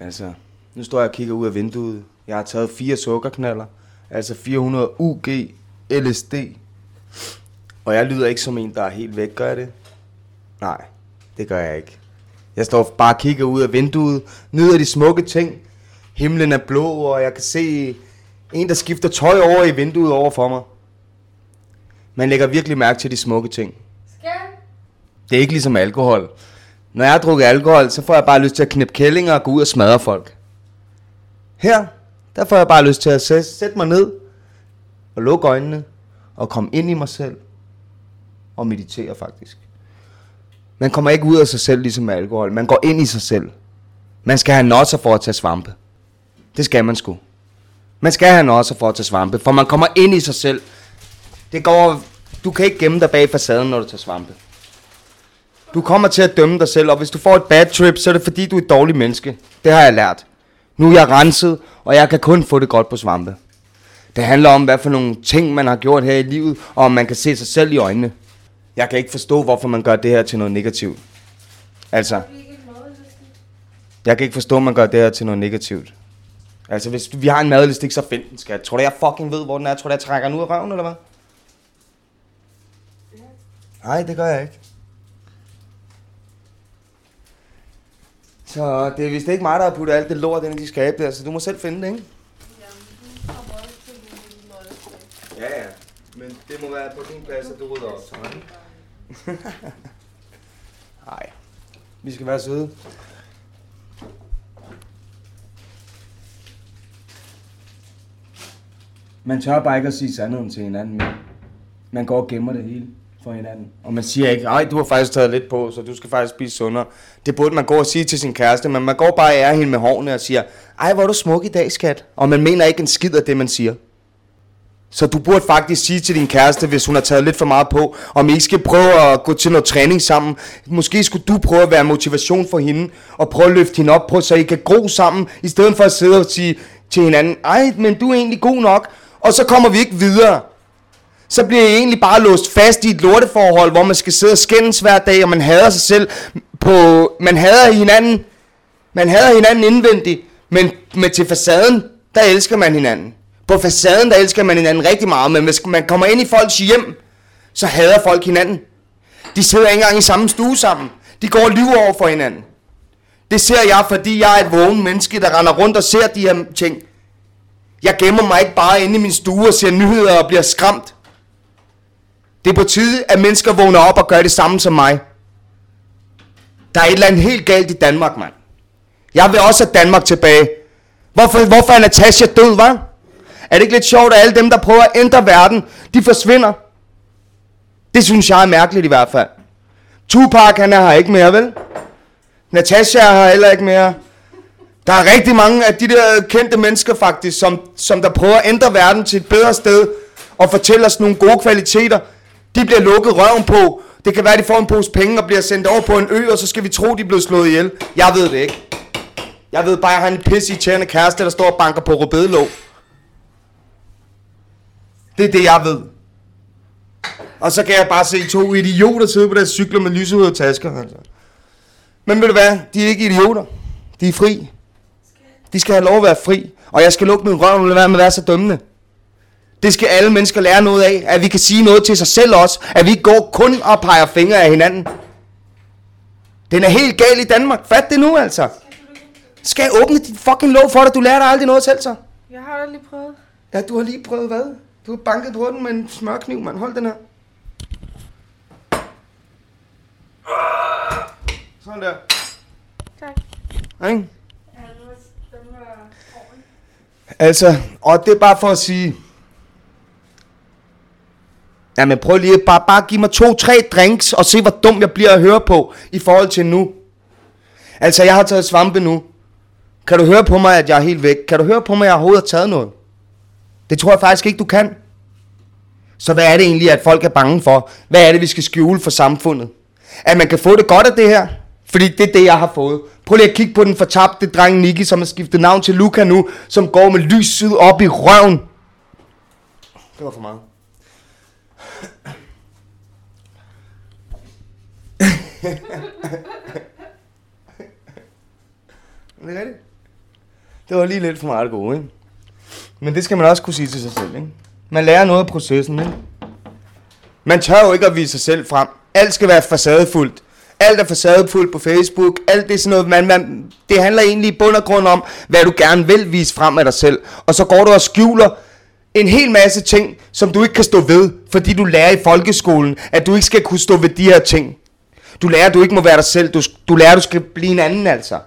Altså, nu står jeg og kigger ud af vinduet. Jeg har taget fire sukkerknaller. Altså 400 UG LSD. Og jeg lyder ikke som en, der er helt væk, gør jeg det? Nej, det gør jeg ikke. Jeg står bare og kigger ud af vinduet, nyder de smukke ting. Himlen er blå, og jeg kan se en, der skifter tøj over i vinduet over for mig. Man lægger virkelig mærke til de smukke ting. Skal? Det er ikke ligesom alkohol. Når jeg har drukket alkohol, så får jeg bare lyst til at knippe kællinger og gå ud og smadre folk. Her, der får jeg bare lyst til at sæ- sætte mig ned og lukke øjnene og komme ind i mig selv og meditere faktisk. Man kommer ikke ud af sig selv ligesom med alkohol. Man går ind i sig selv. Man skal have nosser for at tage svampe. Det skal man sgu. Man skal have nosser for at tage svampe, for man kommer ind i sig selv. Det går... Du kan ikke gemme dig bag facaden, når du tager svampe. Du kommer til at dømme dig selv, og hvis du får et bad trip, så er det fordi, du er et dårligt menneske. Det har jeg lært. Nu er jeg renset, og jeg kan kun få det godt på svampe. Det handler om, hvad for nogle ting, man har gjort her i livet, og om man kan se sig selv i øjnene. Jeg kan ikke forstå, hvorfor man gør det her til noget negativt. Altså, jeg kan ikke forstå, at man gør det her til noget negativt. Altså, hvis vi har en madlistik, så find den, skat. Tror du, jeg fucking ved, hvor den er? Tror du, jeg trækker den ud af røven, eller hvad? Nej, det gør jeg ikke. Så det er vist ikke mig, der har puttet alt det lort ind i de skabe der, så du må selv finde det, ikke? Ja, ja. Men det må være på din plads, at du rydder op, ikke? Nej. Vi skal være søde. Man tør bare ikke at sige sandheden til hinanden mere. Man går og gemmer det hele for hinanden. Og man siger ikke, ej, du har faktisk taget lidt på, så du skal faktisk spise sundere. Det burde man gå og sige til sin kæreste, men man går bare og ærer hende med hårene og siger, ej, hvor er du smuk i dag, skat. Og man mener ikke en skid af det, man siger. Så du burde faktisk sige til din kæreste, hvis hun har taget lidt for meget på, om I ikke skal prøve at gå til noget træning sammen. Måske skulle du prøve at være motivation for hende, og prøve at løfte hende op på, så I kan gro sammen, i stedet for at sidde og sige til hinanden, ej, men du er egentlig god nok, og så kommer vi ikke videre. Så bliver I egentlig bare låst fast i et lorteforhold, hvor man skal sidde og skændes hver dag, og man hader sig selv på, man hader hinanden, man hader hinanden indvendigt, men, men til facaden, der elsker man hinanden. På facaden, der elsker man hinanden rigtig meget, men hvis man kommer ind i folks hjem, så hader folk hinanden. De sidder ikke engang i samme stue sammen. De går og lyver over for hinanden. Det ser jeg, fordi jeg er et vågen menneske, der render rundt og ser de her ting. Jeg gemmer mig ikke bare inde i min stue og ser nyheder og bliver skræmt. Det er på tide, at mennesker vågner op og gør det samme som mig. Der er et eller andet helt galt i Danmark, mand. Jeg vil også have Danmark tilbage. Hvorfor, hvorfor er Natasha død, var? Er det ikke lidt sjovt, at alle dem, der prøver at ændre verden, de forsvinder? Det synes jeg er mærkeligt i hvert fald. Tupac, han er her ikke mere, vel? Natasha er her heller ikke mere. Der er rigtig mange af de der kendte mennesker faktisk, som, som der prøver at ændre verden til et bedre sted, og fortælle os nogle gode kvaliteter. De bliver lukket røven på. Det kan være, at de får en pose penge og bliver sendt over på en ø, og så skal vi tro, de er blevet slået ihjel. Jeg ved det ikke. Jeg ved bare, at jeg har en pisse irriterende kæreste, der står og banker på rødbedelåg. Det er det, jeg ved. Og så kan jeg bare se to idioter sidde på deres cykler med lysehudede tasker. Altså. Men ved du hvad? De er ikke idioter. De er fri. De skal have lov at være fri. Og jeg skal lukke min røv og lade være med at være så dømmende. Det skal alle mennesker lære noget af. At vi kan sige noget til sig selv også. At vi ikke går kun og peger fingre af hinanden. Den er helt gal i Danmark. Fat det nu altså. Skal jeg åbne dit fucking låg for dig? Du lærer dig aldrig noget selv så. Jeg har da lige prøvet. Ja, du har lige prøvet hvad? Du har banket på den med en smørkniv, mand. Hold den her. Sådan der. Tak. Ikke? Altså, og det er bare for at sige... Jamen prøv lige, bare, bare give mig to-tre drinks, og se hvor dum jeg bliver at høre på, i forhold til nu. Altså, jeg har taget svampe nu. Kan du høre på mig, at jeg er helt væk? Kan du høre på mig, at jeg overhovedet har taget noget? Det tror jeg faktisk ikke, du kan. Så hvad er det egentlig, at folk er bange for? Hvad er det, vi skal skjule for samfundet? At man kan få det godt af det her? Fordi det er det, jeg har fået. Prøv lige at kigge på den fortabte dreng Nicky, som har skiftet navn til Luca nu, som går med lyset op i røven. Det var for meget. Er det rigtigt? Det var lige lidt for meget det gode, ikke? Men det skal man også kunne sige til sig selv, ikke? Man lærer noget af processen, ikke? Man tør jo ikke at vise sig selv frem. Alt skal være facadefuldt. Alt er facadefuldt på Facebook. Alt det er sådan noget, man, man, det handler egentlig i bund og grund om, hvad du gerne vil vise frem af dig selv. Og så går du og skjuler en hel masse ting, som du ikke kan stå ved, fordi du lærer i folkeskolen, at du ikke skal kunne stå ved de her ting. Du lærer, at du ikke må være dig selv. Du, du lærer, at du skal blive en anden, altså.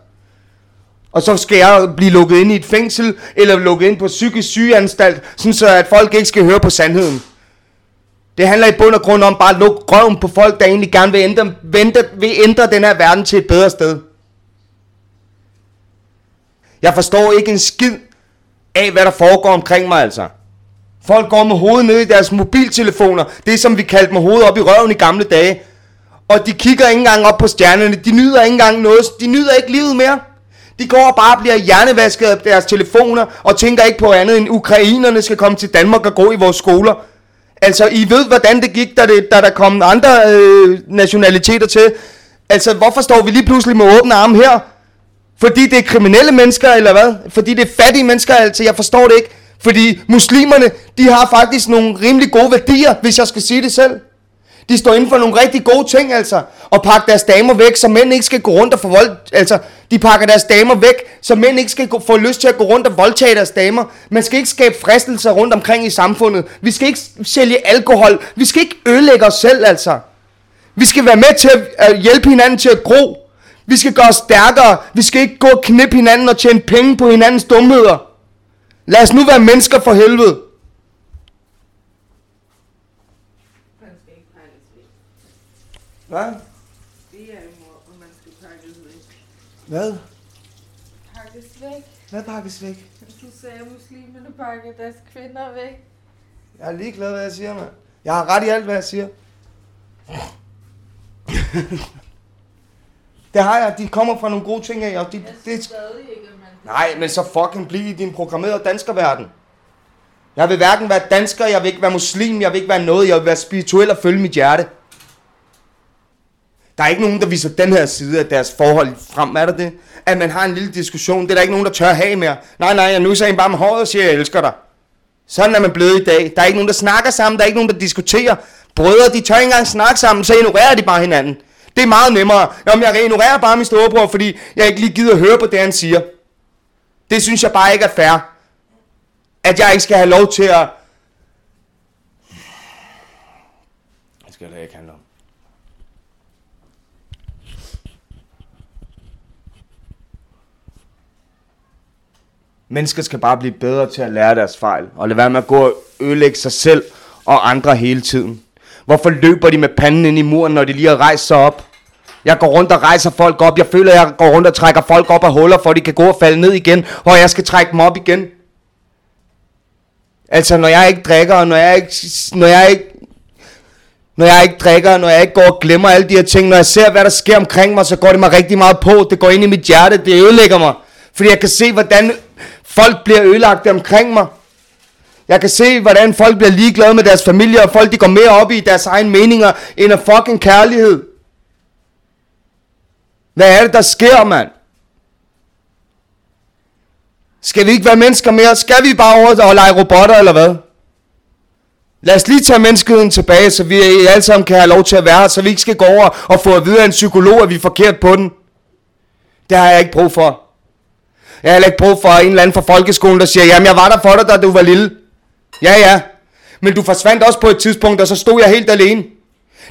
Og så skal jeg blive lukket ind i et fængsel, eller lukket ind på psykisk sygeanstalt, sådan så at folk ikke skal høre på sandheden. Det handler i bund og grund om bare at lukke røven på folk, der egentlig gerne vil ændre, vente, vil ændre den her verden til et bedre sted. Jeg forstår ikke en skid af, hvad der foregår omkring mig, altså. Folk går med hovedet ned i deres mobiltelefoner. Det som vi kaldte med hovedet op i røven i gamle dage. Og de kigger ikke engang op på stjernerne. De nyder ikke engang noget. De nyder ikke livet mere. De går og bare bliver hjernevasket af deres telefoner, og tænker ikke på andet end ukrainerne skal komme til Danmark og gå i vores skoler. Altså, I ved, hvordan det gik, da, det, da der kom andre øh, nationaliteter til. Altså, hvorfor står vi lige pludselig med åbne arme her? Fordi det er kriminelle mennesker, eller hvad? Fordi det er fattige mennesker, altså, jeg forstår det ikke. Fordi muslimerne, de har faktisk nogle rimelig gode værdier, hvis jeg skal sige det selv. De står inden for nogle rigtig gode ting, altså. Og pakker deres damer væk, så mænd ikke skal gå rundt og få vold... Altså, de pakker deres damer væk, så mænd ikke skal gå, få lyst til at gå rundt og voldtage deres damer. Man skal ikke skabe fristelser rundt omkring i samfundet. Vi skal ikke sælge alkohol. Vi skal ikke ødelægge os selv, altså. Vi skal være med til at hjælpe hinanden til at gro. Vi skal gøre os stærkere. Vi skal ikke gå og knippe hinanden og tjene penge på hinandens dumheder. Lad os nu være mennesker for helvede. Man skal ikke pakkes væk. Hvad? Det er at man skal pakkes væk. Hvad? Pakkes væk. Hvad pakkes væk? Du sagde, at muslimerne pakker deres kvinder væk. Jeg er ligeglad, hvad jeg siger, mand. Jeg har ret i alt, hvad jeg siger. det har jeg. De kommer fra nogle gode ting af, og de, Jeg det, stadig ikke, man... Nej, men så fucking bliv i din programmerede danskerverden. Jeg vil hverken være dansker, jeg vil ikke være muslim, jeg vil ikke være noget, jeg vil være spirituel og følge mit hjerte. Der er ikke nogen, der viser den her side af deres forhold frem, er der det? At man har en lille diskussion, det er der ikke nogen, der tør have mere. Nej, nej, jeg nu en bare med håret og siger, jeg elsker dig. Sådan er man blevet i dag. Der er ikke nogen, der snakker sammen, der er ikke nogen, der diskuterer. Brødre, de tør ikke engang snakke sammen, så ignorerer de bare hinanden. Det er meget nemmere. Jamen, jeg ignorerer bare min storebror, fordi jeg ikke lige gider at høre på det, han siger. Det synes jeg bare ikke er fair. At jeg ikke skal have lov til at... Det skal det ikke handle om. Mennesker skal bare blive bedre til at lære deres fejl, og lade være med at gå og ødelægge sig selv og andre hele tiden. Hvorfor løber de med panden ind i muren, når de lige har rejst sig op? Jeg går rundt og rejser folk op. Jeg føler, at jeg går rundt og trækker folk op af huller, for de kan gå og falde ned igen, og jeg skal trække dem op igen. Altså, når jeg ikke drikker, og når jeg ikke, når jeg ikke, når jeg ikke drikker, når jeg ikke går og glemmer alle de her ting, når jeg ser, hvad der sker omkring mig, så går det mig rigtig meget på. Det går ind i mit hjerte, det ødelægger mig. Fordi jeg kan se, hvordan folk bliver ødelagt omkring mig. Jeg kan se, hvordan folk bliver ligeglade med deres familie, og folk de går mere op i deres egne meninger, end af fucking kærlighed. Hvad er det, der sker, mand? Skal vi ikke være mennesker mere? Skal vi bare over og lege robotter, eller hvad? Lad os lige tage menneskeheden tilbage, så vi alle sammen kan have lov til at være her, så vi ikke skal gå over og få at vide af en psykolog, at vi er forkert på den. Det har jeg ikke brug for. Jeg har heller ikke brug for en eller anden fra folkeskolen, der siger, jamen jeg var der for dig, da du var lille. Ja, ja. Men du forsvandt også på et tidspunkt, og så stod jeg helt alene.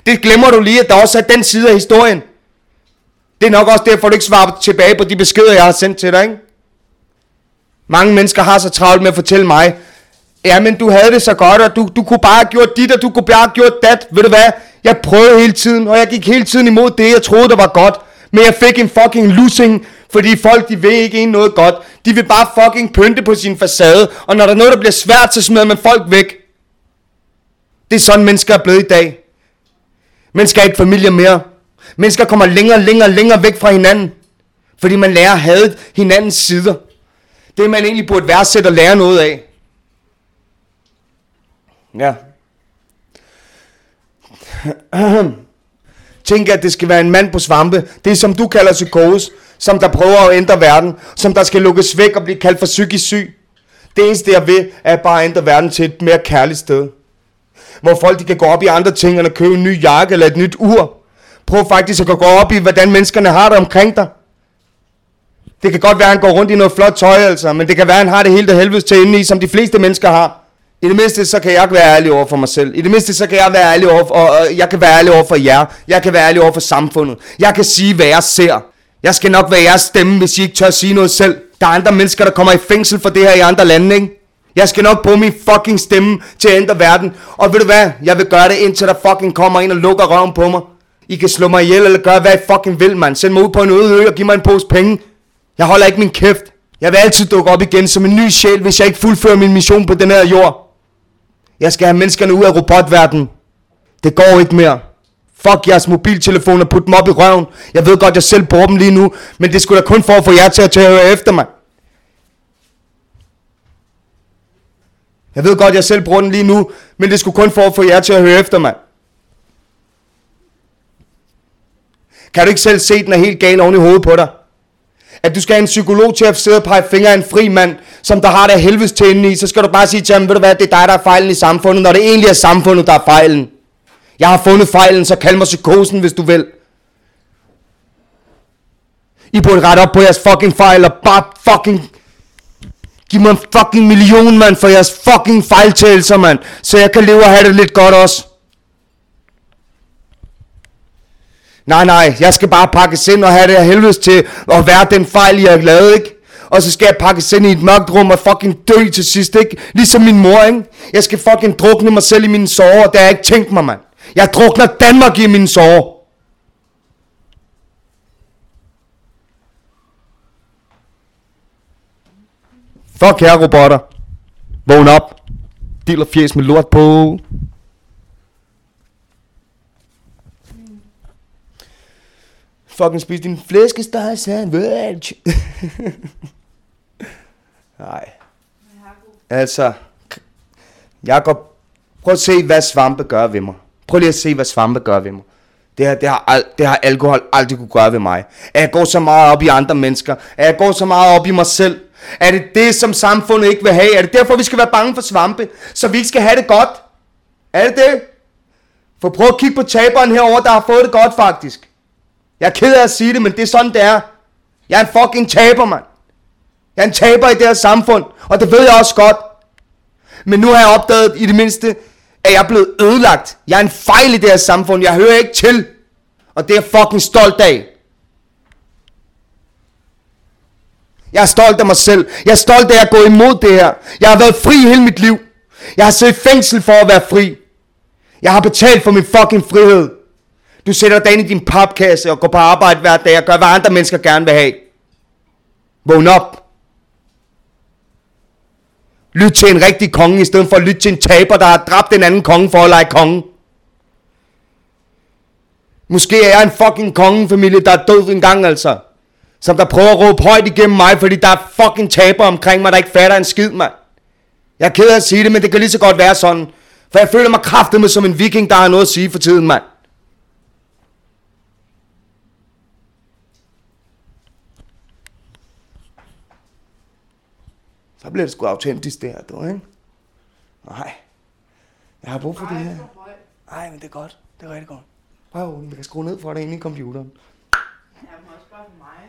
Det glemmer du lige, at der også er den side af historien. Det er nok også derfor, du ikke svarer tilbage på de beskeder, jeg har sendt til dig, ikke? Mange mennesker har så travlt med at fortælle mig, ja, men du havde det så godt, og du, du kunne bare have gjort dit, og du kunne bare have gjort dat. Ved du hvad? Jeg prøvede hele tiden, og jeg gik hele tiden imod det, jeg troede, der var godt. Men jeg fik en fucking losing, fordi folk, de vil ikke en noget godt. De vil bare fucking pynte på sin facade, og når der er noget, der bliver svært, så smider man folk væk. Det er sådan, mennesker er blevet i dag. Mennesker er ikke familie mere. Mennesker kommer længere, længere, længere væk fra hinanden. Fordi man lærer at have hinandens sider. Det man egentlig burde værdsætte og lære noget af. Ja. tænke, at det skal være en mand på svampe. Det er som du kalder psykose, som der prøver at ændre verden, som der skal lukkes væk og blive kaldt for psykisk syg. Det eneste jeg vil, er bare at ændre verden til et mere kærligt sted. Hvor folk de kan gå op i andre ting, eller købe en ny jakke eller et nyt ur. Prøv faktisk at gå op i, hvordan menneskerne har det omkring dig. Det kan godt være, at han går rundt i noget flot tøj, altså, men det kan være, at han har det hele det helvedes til inde i, som de fleste mennesker har. I det mindste, så kan jeg være ærlig over for mig selv. I det mindste, så kan jeg være ærlig over for, og, og jeg kan være ærlig over for jer. Jeg kan være ærlig over for samfundet. Jeg kan sige, hvad jeg ser. Jeg skal nok være jeres stemme, hvis I ikke tør sige noget selv. Der er andre mennesker, der kommer i fængsel for det her i andre lande, ikke? Jeg skal nok bruge min fucking stemme til at ændre verden. Og ved du hvad? Jeg vil gøre det, indtil der fucking kommer en og lukker røven på mig. I kan slå mig ihjel eller gøre, hvad I fucking vil, mand. Send mig ud på en øde ø og giv mig en pose penge. Jeg holder ikke min kæft. Jeg vil altid dukke op igen som en ny sjæl, hvis jeg ikke fuldfører min mission på den her jord. Jeg skal have menneskerne ud af robotverdenen. Det går ikke mere. Fuck jeres mobiltelefoner, put dem op i røven. Jeg ved godt, jeg selv bruger dem lige nu, men det skulle da kun for at få jer til at, tage høre efter mig. Jeg ved godt, jeg selv bruger den lige nu, men det skulle kun for at få jer til at høre efter mig. Kan du ikke selv se, at den er helt gal oven i hovedet på dig? At du skal have en psykolog til at sidde og pege fingre af en fri mand, som der har det helvedes til inde i, så skal du bare sige til ham, ved du hvad, det er dig, der er fejlen i samfundet, når det egentlig er samfundet, der er fejlen. Jeg har fundet fejlen, så kald mig psykosen, hvis du vil. I burde rette op på jeres fucking fejl, og bare fucking... Giv mig en fucking million, mand, for jeres fucking fejltagelser, mand. Så jeg kan leve og have det lidt godt også. Nej, nej, jeg skal bare pakkes ind og have det her helvedes til at være den fejl, jeg har lavet, ikke? Og så skal jeg pakkes ind i et mørkt rum og fucking dø til sidst, ikke? Ligesom min mor, ikke? Jeg skal fucking drukne mig selv i mine sorger, det har jeg ikke tænkt mig, mand. Jeg drukner Danmark i mine sorger. Fuck jer, robotter. Vågn op. Deal fjes med lort på. Fucking spis din flæskesteg sandwich. Nej. Altså, Jakob, prøv at se, hvad svampe gør ved mig. Prøv lige at se, hvad svampe gør ved mig. Det, her, det, har, al, det har alkohol aldrig kunne gøre ved mig. At jeg går så meget op i andre mennesker. At jeg går så meget op i mig selv. Er det det, som samfundet ikke vil have? Er det derfor, vi skal være bange for svampe? Så vi ikke skal have det godt? Er det det? For prøv at kigge på taberen herover, der har fået det godt faktisk. Jeg er ked af at sige det, men det er sådan, det er. Jeg er en fucking taber, mand. Jeg er en taber i det her samfund, og det ved jeg også godt. Men nu har jeg opdaget i det mindste, at jeg er blevet ødelagt. Jeg er en fejl i det her samfund. Jeg hører ikke til. Og det er jeg fucking stolt af. Jeg er stolt af mig selv. Jeg er stolt af at gå imod det her. Jeg har været fri hele mit liv. Jeg har siddet i fængsel for at være fri. Jeg har betalt for min fucking frihed. Du sætter dig ind i din papkasse og går på arbejde hver dag og gør, hvad andre mennesker gerne vil have. Vågn op. Lyt til en rigtig konge, i stedet for at lytte til en taber, der har dræbt en anden konge for at lege konge. Måske er jeg en fucking kongefamilie, der er død en gang altså. Som der prøver at råbe højt igennem mig, fordi der er fucking taber omkring mig, der ikke fatter en skid, mand. Jeg er ked af at sige det, men det kan lige så godt være sådan. For jeg føler mig kraftet med som en viking, der har noget at sige for tiden, mand. Så bliver det sgu autentisk det her, du, ikke? Nej. Jeg har brug for det her. Nej, men det er godt. Det er rigtig godt. Prøv at vi kan skrue ned for dig inde i computeren. Jeg må også bare for mig.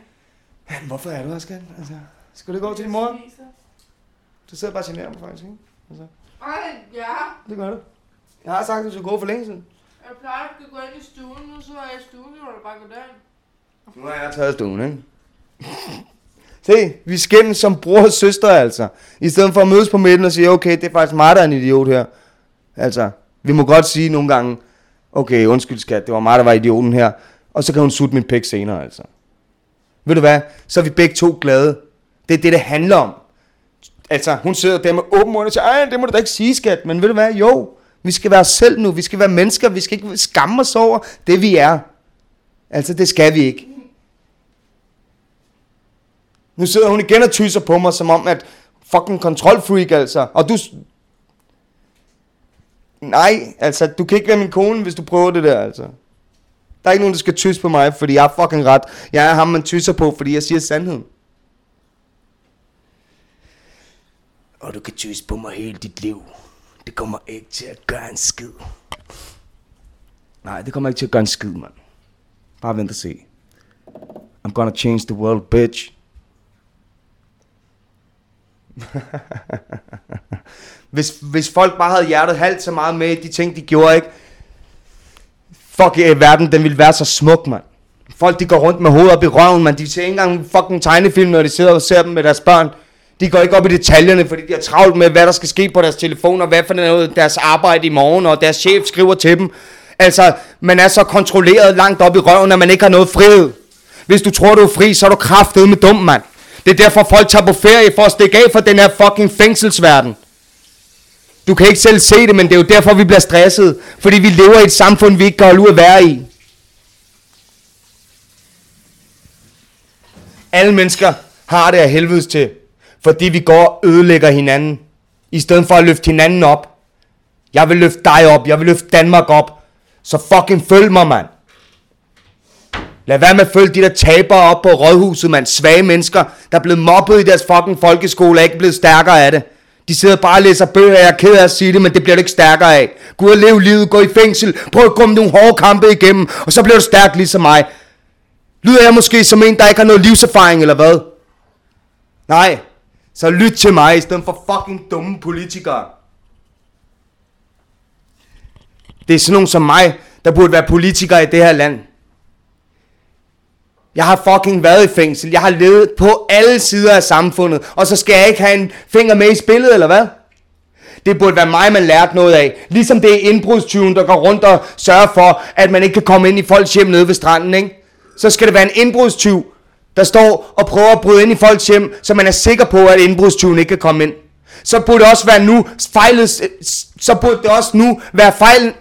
Ja, men hvorfor er du her, skat? Altså, skal du gå til din mor? Du sidder bare og generer mig faktisk, ikke? Altså, Ej, ja. det gør du. Jeg har sagt, at du skulle gå for længe siden. Jeg plejer at gå ind i stuen, nu så er jeg i stuen, er det bare gå derind. Nu har jeg taget stuen, ikke? Se, vi skændes som bror og søster, altså. I stedet for at mødes på midten og sige, okay, det er faktisk mig, der er en idiot her. Altså, vi må godt sige nogle gange, okay, undskyld skat, det var mig, der var idioten her. Og så kan hun sutte min pæk senere, altså. Ved du hvad? Så er vi begge to glade. Det er det, det handler om. Altså, hun sidder der med åben mund og siger, ej, det må du da ikke sige, skat. Men ved du hvad? Jo, vi skal være os selv nu. Vi skal være mennesker. Vi skal ikke skamme os over det, vi er. Altså, det skal vi ikke. Nu sidder hun igen og tyser på mig, som om at fucking kontrolfreak, altså. Og du... Nej, altså, du kan ikke være min kone, hvis du prøver det der, altså. Der er ikke nogen, der skal tysse på mig, fordi jeg har fucking ret. Jeg er ham, man tysser på, fordi jeg siger sandheden. Og du kan tysse på mig hele dit liv. Det kommer ikke til at gøre en skid. Nej, det kommer ikke til at gøre en skid, mand. Bare vent og se. I'm gonna change the world, bitch. hvis, hvis folk bare havde hjertet halvt så meget med de ting, de gjorde, ikke? Fuck, yeah, verden, den ville være så smuk, mand. Folk, de går rundt med hovedet op i røven, mand. De ser ikke engang fucking tegnefilm, når de sidder og ser dem med deres børn. De går ikke op i detaljerne, fordi de har travlt med, hvad der skal ske på deres telefoner, hvad for noget deres arbejde i morgen, og deres chef skriver til dem. Altså, man er så kontrolleret langt op i røven, at man ikke har noget frihed. Hvis du tror, du er fri, så er du kraftet med dum, mand. Det er derfor, folk tager på ferie for at stikke af fra den her fucking fængselsverden. Du kan ikke selv se det, men det er jo derfor, vi bliver stresset. Fordi vi lever i et samfund, vi ikke kan holde ud at være i. Alle mennesker har det af helvedes til. Fordi vi går og ødelægger hinanden. I stedet for at løfte hinanden op. Jeg vil løfte dig op. Jeg vil løfte Danmark op. Så fucking følg mig, mand. Lad være med at følge de der tabere op på rådhuset, mand. Svage mennesker, der er blevet mobbet i deres fucking folkeskole, er ikke blevet stærkere af det. De sidder bare og læser bøger, jeg er ked af at sige det, men det bliver du ikke stærkere af. Gå ud og leve livet, gå i fængsel, prøv at komme nogle hårde kampe igennem, og så bliver du stærk ligesom mig. Lyder jeg måske som en, der ikke har noget livserfaring, eller hvad? Nej, så lyt til mig, i stedet for fucking dumme politikere. Det er sådan nogen som mig, der burde være politikere i det her land. Jeg har fucking været i fængsel. Jeg har levet på alle sider af samfundet. Og så skal jeg ikke have en finger med i spillet, eller hvad? Det burde være mig, man lærte noget af. Ligesom det er indbrudstyven, der går rundt og sørger for, at man ikke kan komme ind i folks hjem nede ved stranden, ikke? Så skal det være en indbrudstyv, der står og prøver at bryde ind i folks hjem, så man er sikker på, at indbrudstyven ikke kan komme ind. Så burde det også være nu fejlet, så burde det også nu være fejl,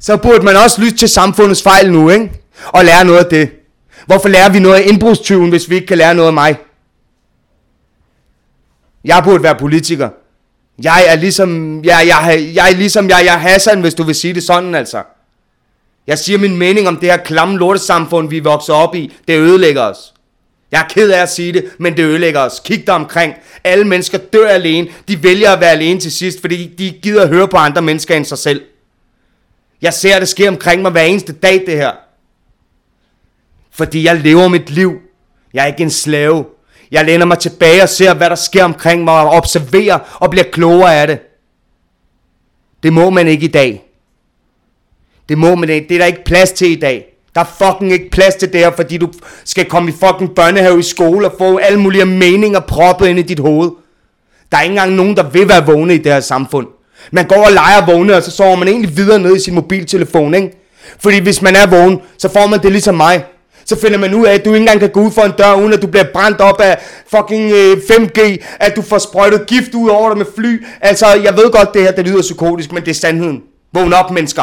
så burde man også lytte til samfundets fejl nu, ikke? Og lære noget af det. Hvorfor lærer vi noget af indbrudstyven, hvis vi ikke kan lære noget af mig? Jeg burde være politiker. Jeg er ligesom, jeg, jeg, jeg er ligesom, jeg, jeg er Hassan, hvis du vil sige det sådan, altså. Jeg siger min mening om det her klamme lortesamfund, vi vokser op i. Det ødelægger os. Jeg er ked af at sige det, men det ødelægger os. Kig dig omkring. Alle mennesker dør alene. De vælger at være alene til sidst, fordi de gider at høre på andre mennesker end sig selv. Jeg ser, det sker omkring mig hver eneste dag, det her. Fordi jeg lever mit liv. Jeg er ikke en slave. Jeg læner mig tilbage og ser, hvad der sker omkring mig, og observerer og bliver klogere af det. Det må man ikke i dag. Det må man ikke. Det er der ikke plads til i dag. Der er fucking ikke plads til det her, fordi du skal komme i fucking børnehave i skole og få alle mulige meninger proppet ind i dit hoved. Der er ikke engang nogen, der vil være vågne i det her samfund. Man går og leger vågne, og så sover man egentlig videre ned i sin mobiltelefon, ikke? Fordi hvis man er vågen, så får man det ligesom mig. Så finder man ud af, at du ikke engang kan gå ud for en dør, uden at du bliver brændt op af fucking øh, 5G, at du får sprøjtet gift ud over dig med fly. Altså, jeg ved godt, det her det lyder psykotisk, men det er sandheden. Vågn op, mennesker.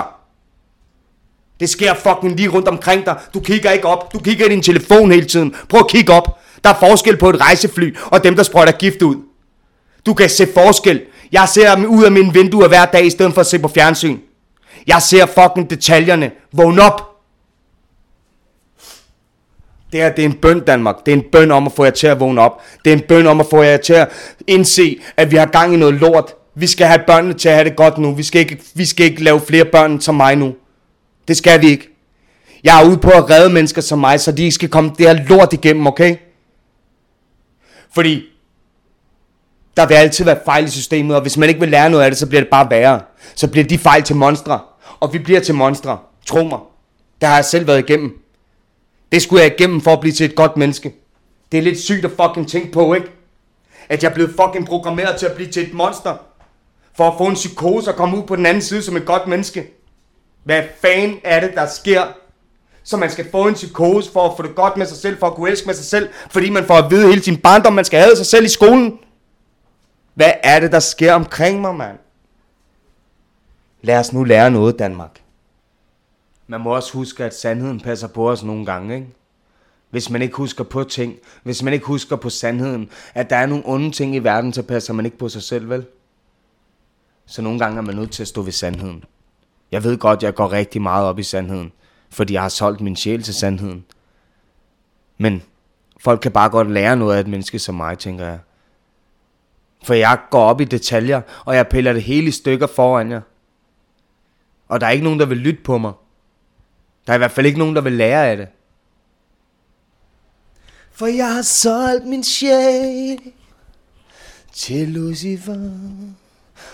Det sker fucking lige rundt omkring dig. Du kigger ikke op. Du kigger i din telefon hele tiden. Prøv at kigge op. Der er forskel på et rejsefly og dem, der sprøjter gift ud. Du kan se forskel. Jeg ser dem ud af mine vinduer hver dag, i stedet for at se på fjernsyn. Jeg ser fucking detaljerne. Vågn op. Det her, det er en bøn, Danmark. Det er en bøn om at få jer til at vågne op. Det er en bøn om at få jer til at indse, at vi har gang i noget lort. Vi skal have børnene til at have det godt nu. Vi skal ikke, vi skal ikke lave flere børn som mig nu. Det skal vi ikke. Jeg er ude på at redde mennesker som mig, så de ikke skal komme det her lort igennem, okay? Fordi der vil altid være fejl i systemet, og hvis man ikke vil lære noget af det, så bliver det bare værre. Så bliver de fejl til monstre, og vi bliver til monstre. Tro mig. Det har jeg selv været igennem. Det skulle jeg igennem for at blive til et godt menneske. Det er lidt sygt at fucking tænke på, ikke? At jeg er blevet fucking programmeret til at blive til et monster. For at få en psykose og komme ud på den anden side som et godt menneske. Hvad fanden er det, der sker? Så man skal få en psykose for at få det godt med sig selv, for at kunne elske med sig selv, fordi man får at vide hele sin barndom, man skal have sig selv i skolen. Hvad er det, der sker omkring mig, mand? Lad os nu lære noget, Danmark. Man må også huske, at sandheden passer på os nogle gange, ikke? Hvis man ikke husker på ting, hvis man ikke husker på sandheden, at der er nogle onde ting i verden, så passer man ikke på sig selv, vel? Så nogle gange er man nødt til at stå ved sandheden. Jeg ved godt, jeg går rigtig meget op i sandheden. fordi jeg har solgt min sjæl til sandheden. Men folk kan bare godt lære noget af et menneske som mig, tænker jeg. For jeg går op i detaljer, og jeg piller det hele i stykker foran jer. Og der er ikke nogen, der vil lytte på mig. Der er i hvert fald ikke nogen, der vil lære af det. For jeg har solgt min sjæl til Lucifer.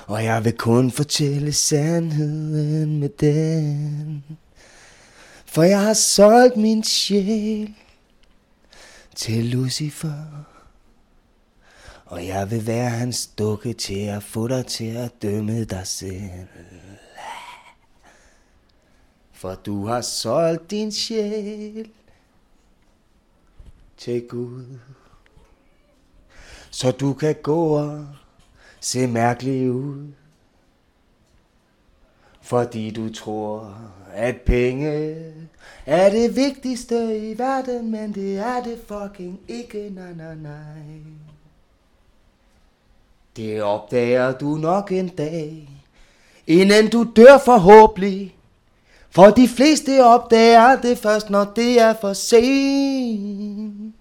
Og jeg vil kun fortælle sandheden med den. For jeg har solgt min sjæl til Lucifer. Og jeg vil være hans dukke til at få dig til at dømme dig selv. For du har solgt din sjæl til Gud. Så du kan gå og se mærkelig ud. Fordi du tror, at penge er det vigtigste i verden, men det er det fucking ikke, nej, nej, nej. Det opdager du nok en dag, inden du dør forhåbentlig. For de fleste opdager det først, når det er for sent.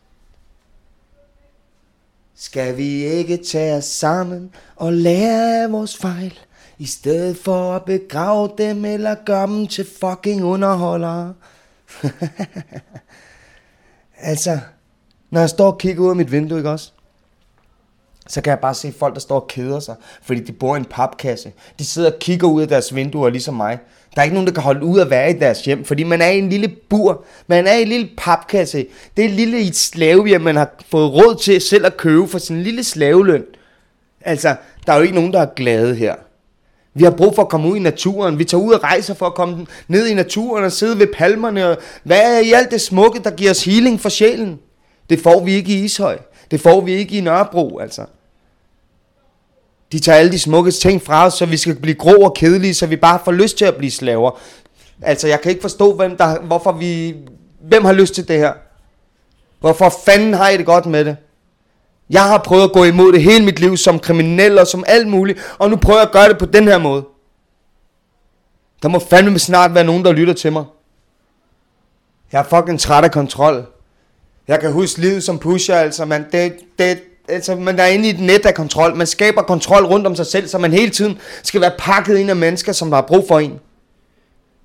Skal vi ikke tage os sammen og lære af vores fejl, i stedet for at begrave dem eller gøre dem til fucking underholdere? altså, når jeg står og kigger ud af mit vindue, ikke også? så kan jeg bare se folk, der står og keder sig, fordi de bor i en papkasse. De sidder og kigger ud af deres vinduer, ligesom mig. Der er ikke nogen, der kan holde ud at være i deres hjem, fordi man er i en lille bur. Man er i en lille papkasse. Det er et lille et slavehjem, man har fået råd til selv at købe for sin lille slaveløn. Altså, der er jo ikke nogen, der er glade her. Vi har brug for at komme ud i naturen. Vi tager ud og rejser for at komme ned i naturen og sidde ved palmerne. Og hvad er i alt det smukke, der giver os healing for sjælen? Det får vi ikke i Ishøj. Det får vi ikke i Nørrebro, altså. De tager alle de smukke ting fra os, så vi skal blive grå og kedelige, så vi bare får lyst til at blive slaver. Altså, jeg kan ikke forstå, hvem der, hvorfor vi... Hvem har lyst til det her? Hvorfor fanden har I det godt med det? Jeg har prøvet at gå imod det hele mit liv som kriminel og som alt muligt, og nu prøver jeg at gøre det på den her måde. Der må fandme snart være nogen, der lytter til mig. Jeg er fucking træt af kontrol. Jeg kan huske livet som pusher, altså, man, det, det, altså, man er inde i et net af kontrol. Man skaber kontrol rundt om sig selv, så man hele tiden skal være pakket ind af mennesker, som har brug for en.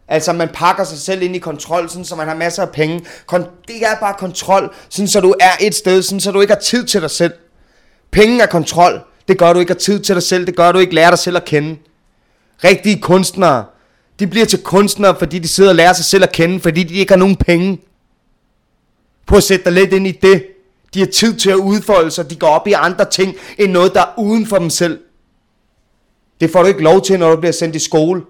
Altså, man pakker sig selv ind i kontrol, sådan, så man har masser af penge. Kon- det er bare kontrol, sådan, så du er et sted, sådan, så du ikke har tid til dig selv. Penge er kontrol. Det gør du ikke har tid til dig selv. Det gør du ikke lærer dig selv at kende. Rigtige kunstnere, de bliver til kunstnere, fordi de sidder og lærer sig selv at kende, fordi de ikke har nogen penge. Prøv at sætte dig lidt ind i det. De har tid til at udfolde sig. De går op i andre ting, end noget, der er uden for dem selv. Det får du ikke lov til, når du bliver sendt i skole.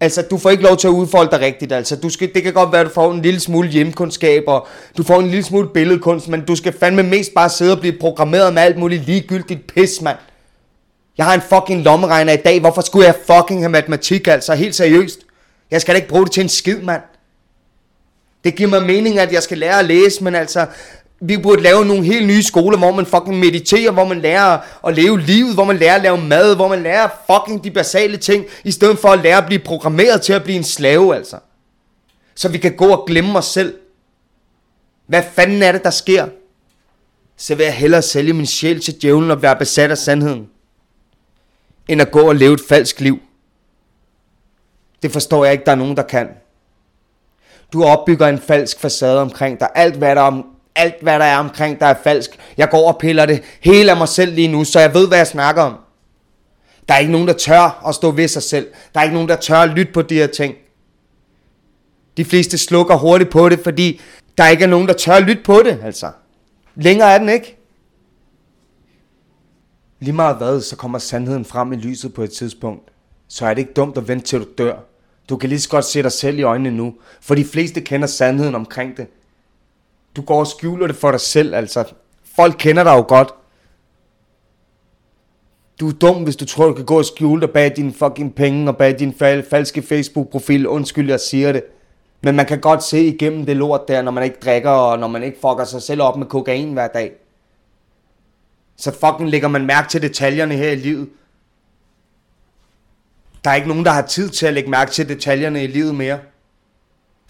Altså, du får ikke lov til at udfolde dig rigtigt. Altså, du skal, det kan godt være, at du får en lille smule hjemkundskab, og du får en lille smule billedkunst, men du skal fandme mest bare sidde og blive programmeret med alt muligt ligegyldigt pis, mand. Jeg har en fucking lommeregner i dag. Hvorfor skulle jeg fucking have matematik, altså? Helt seriøst. Jeg skal da ikke bruge det til en skid, mand. Det giver mig mening, at jeg skal lære at læse, men altså, vi burde lave nogle helt nye skoler, hvor man fucking mediterer, hvor man lærer at leve livet, hvor man lærer at lave mad, hvor man lærer fucking de basale ting, i stedet for at lære at blive programmeret til at blive en slave, altså. Så vi kan gå og glemme os selv. Hvad fanden er det, der sker? Så vil jeg hellere sælge min sjæl til djævlen og være besat af sandheden, end at gå og leve et falsk liv. Det forstår jeg ikke, der er nogen, der kan. Du opbygger en falsk facade omkring dig. Alt hvad der, om, alt, hvad der er omkring der er falsk. Jeg går og piller det hele af mig selv lige nu, så jeg ved, hvad jeg snakker om. Der er ikke nogen, der tør at stå ved sig selv. Der er ikke nogen, der tør at lytte på de her ting. De fleste slukker hurtigt på det, fordi der ikke er nogen, der tør at lytte på det, altså. Længere er den ikke. Lige meget hvad, så kommer sandheden frem i lyset på et tidspunkt. Så er det ikke dumt at vente til du dør. Du kan lige så godt se dig selv i øjnene nu, for de fleste kender sandheden omkring det. Du går og skjuler det for dig selv, altså. Folk kender dig jo godt. Du er dum, hvis du tror, du kan gå og skjule dig bag dine fucking penge og bag din fal- falske Facebook-profil. Undskyld, jeg siger det. Men man kan godt se igennem det lort der, når man ikke drikker, og når man ikke fucker sig selv op med kokain hver dag. Så fucking lægger man mærke til detaljerne her i livet. Der er ikke nogen, der har tid til at lægge mærke til detaljerne i livet mere.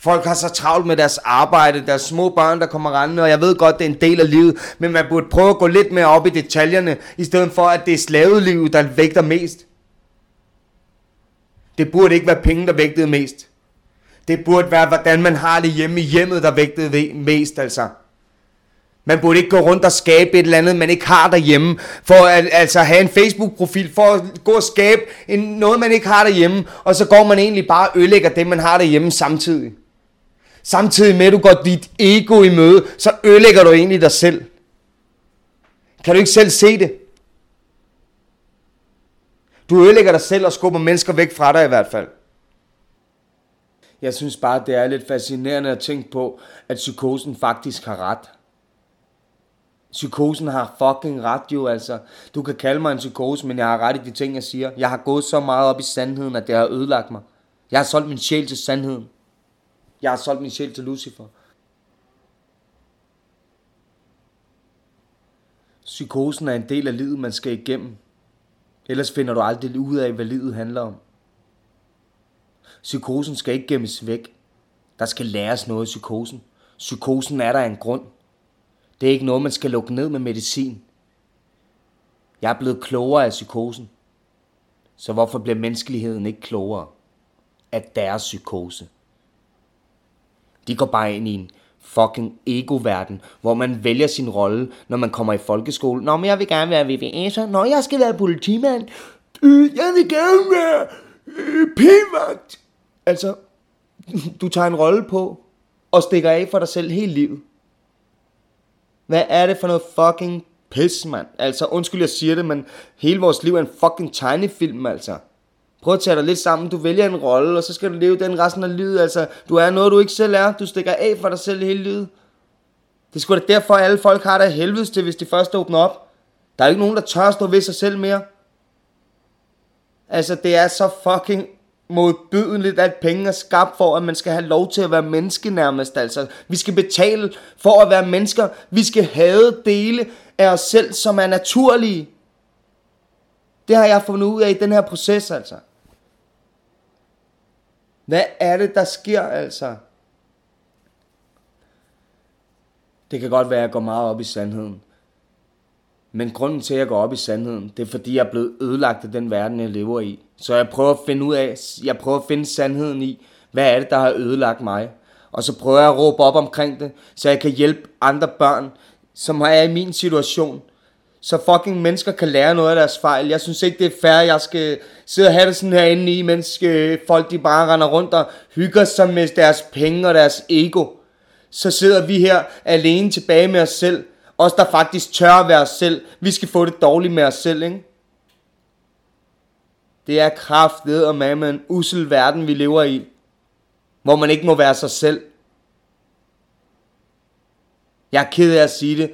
Folk har så travlt med deres arbejde, deres små børn, der kommer rendende, og jeg ved godt, det er en del af livet, men man burde prøve at gå lidt mere op i detaljerne, i stedet for, at det er slavelivet, der vægter mest. Det burde ikke være penge, der vægtede mest. Det burde være, hvordan man har det hjemme i hjemmet, der vægtede mest, altså. Man burde ikke gå rundt og skabe et eller andet, man ikke har derhjemme. For at altså, have en Facebook-profil, for at gå og skabe en, noget, man ikke har derhjemme. Og så går man egentlig bare og ødelægger det, man har derhjemme samtidig. Samtidig med, at du går dit ego i møde, så ødelægger du egentlig dig selv. Kan du ikke selv se det? Du ødelægger dig selv og skubber mennesker væk fra dig i hvert fald. Jeg synes bare, det er lidt fascinerende at tænke på, at psykosen faktisk har ret. Psykosen har fucking ret jo, altså. Du kan kalde mig en psykose, men jeg har ret i de ting, jeg siger. Jeg har gået så meget op i sandheden, at det har ødelagt mig. Jeg har solgt min sjæl til sandheden. Jeg har solgt min sjæl til Lucifer. Psykosen er en del af livet, man skal igennem. Ellers finder du aldrig ud af, hvad livet handler om. Psykosen skal ikke gemmes væk. Der skal læres noget i psykosen. Psykosen er der af en grund. Det er ikke noget, man skal lukke ned med medicin. Jeg er blevet klogere af psykosen. Så hvorfor bliver menneskeligheden ikke klogere af deres psykose? De går bare ind i en fucking ego-verden, hvor man vælger sin rolle, når man kommer i folkeskole. Nå, men jeg vil gerne være VVS'er. Nå, jeg skal være politimand. Øh, jeg vil gerne være øh, p-vagt. Altså, du tager en rolle på og stikker af for dig selv hele livet. Hvad er det for noget fucking pis, mand? Altså, undskyld, jeg siger det, men hele vores liv er en fucking tegnefilm, altså. Prøv at tage dig lidt sammen. Du vælger en rolle, og så skal du leve den resten af livet. Altså, du er noget, du ikke selv er. Du stikker af for dig selv hele livet. Det er sgu da derfor, at alle folk har det helvedes til, hvis de først åbner op. Der er ikke nogen, der tør stå ved sig selv mere. Altså, det er så fucking modbydeligt, at penge er skabt for, at man skal have lov til at være menneske nærmest. Altså, vi skal betale for at være mennesker. Vi skal have dele af os selv, som er naturlige. Det har jeg fundet ud af i den her proces, altså. Hvad er det, der sker, altså? Det kan godt være, at jeg går meget op i sandheden. Men grunden til, at jeg går op i sandheden, det er fordi, jeg er blevet ødelagt af den verden, jeg lever i. Så jeg prøver at finde ud af, jeg prøver at finde sandheden i, hvad er det, der har ødelagt mig. Og så prøver jeg at råbe op omkring det, så jeg kan hjælpe andre børn, som er i min situation. Så fucking mennesker kan lære noget af deres fejl. Jeg synes ikke, det er fair, jeg skal sidde og have det sådan herinde i, mens øh, folk de bare render rundt og hygger sig med deres penge og deres ego. Så sidder vi her alene tilbage med os selv. Os, der faktisk tør at være os selv. Vi skal få det dårligt med os selv, ikke? Det er kraftet og med en usel verden, vi lever i. Hvor man ikke må være sig selv. Jeg er ked af at sige det,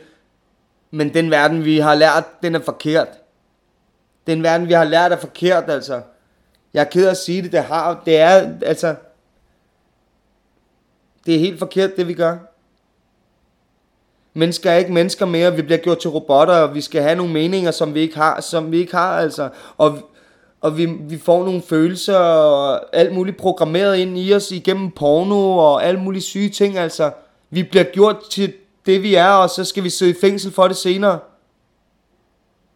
men den verden, vi har lært, den er forkert. Den verden, vi har lært, er forkert, altså. Jeg er ked af at sige det, det har, det er, altså, det er helt forkert, det vi gør. Mennesker er ikke mennesker mere, vi bliver gjort til robotter, og vi skal have nogle meninger, som vi ikke har, som vi ikke har, altså. Og, og vi, vi får nogle følelser og alt muligt programmeret ind i os igennem porno og alt mulige syge ting, altså. Vi bliver gjort til det vi er, og så skal vi sidde i fængsel for det senere.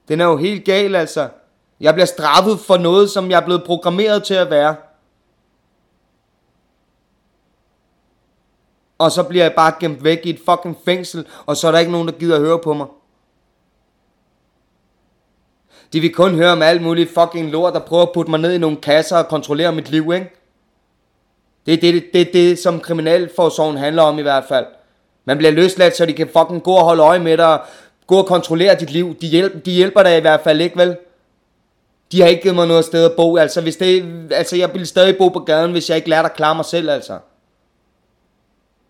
Den er jo helt gal, altså. Jeg bliver straffet for noget, som jeg er blevet programmeret til at være. Og så bliver jeg bare gemt væk i et fucking fængsel, og så er der ikke nogen, der gider at høre på mig. De vil kun høre om alt muligt fucking lort, der prøver at putte mig ned i nogle kasser og kontrollere mit liv, ikke? Det er det, det, det, det, som kriminalforsorgen handler om i hvert fald. Man bliver løsladt, så de kan fucking gå og holde øje med dig, gå og kontrollere dit liv. De, hjælp, de hjælper dig i hvert fald ikke, vel? De har ikke givet mig noget sted at bo, altså, hvis det, altså jeg ville stadig bo på gaden, hvis jeg ikke lærte at klare mig selv, altså.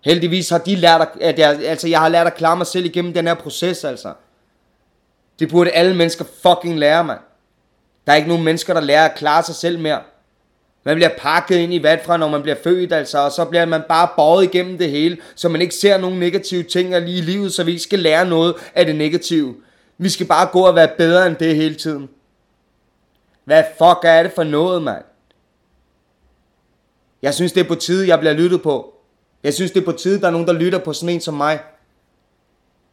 Heldigvis har de lært, at jeg, altså jeg har lært at klare mig selv igennem den her proces, altså. Det burde alle mennesker fucking lære, mand. Der er ikke nogen mennesker, der lærer at klare sig selv mere. Man bliver pakket ind i vat fra, når man bliver født, altså, og så bliver man bare båret igennem det hele, så man ikke ser nogen negative ting lige i livet, så vi ikke skal lære noget af det negative. Vi skal bare gå og være bedre end det hele tiden. Hvad fuck er det for noget, mand? Jeg synes, det er på tide, jeg bliver lyttet på. Jeg synes, det er på tide, der er nogen, der lytter på sådan en som mig.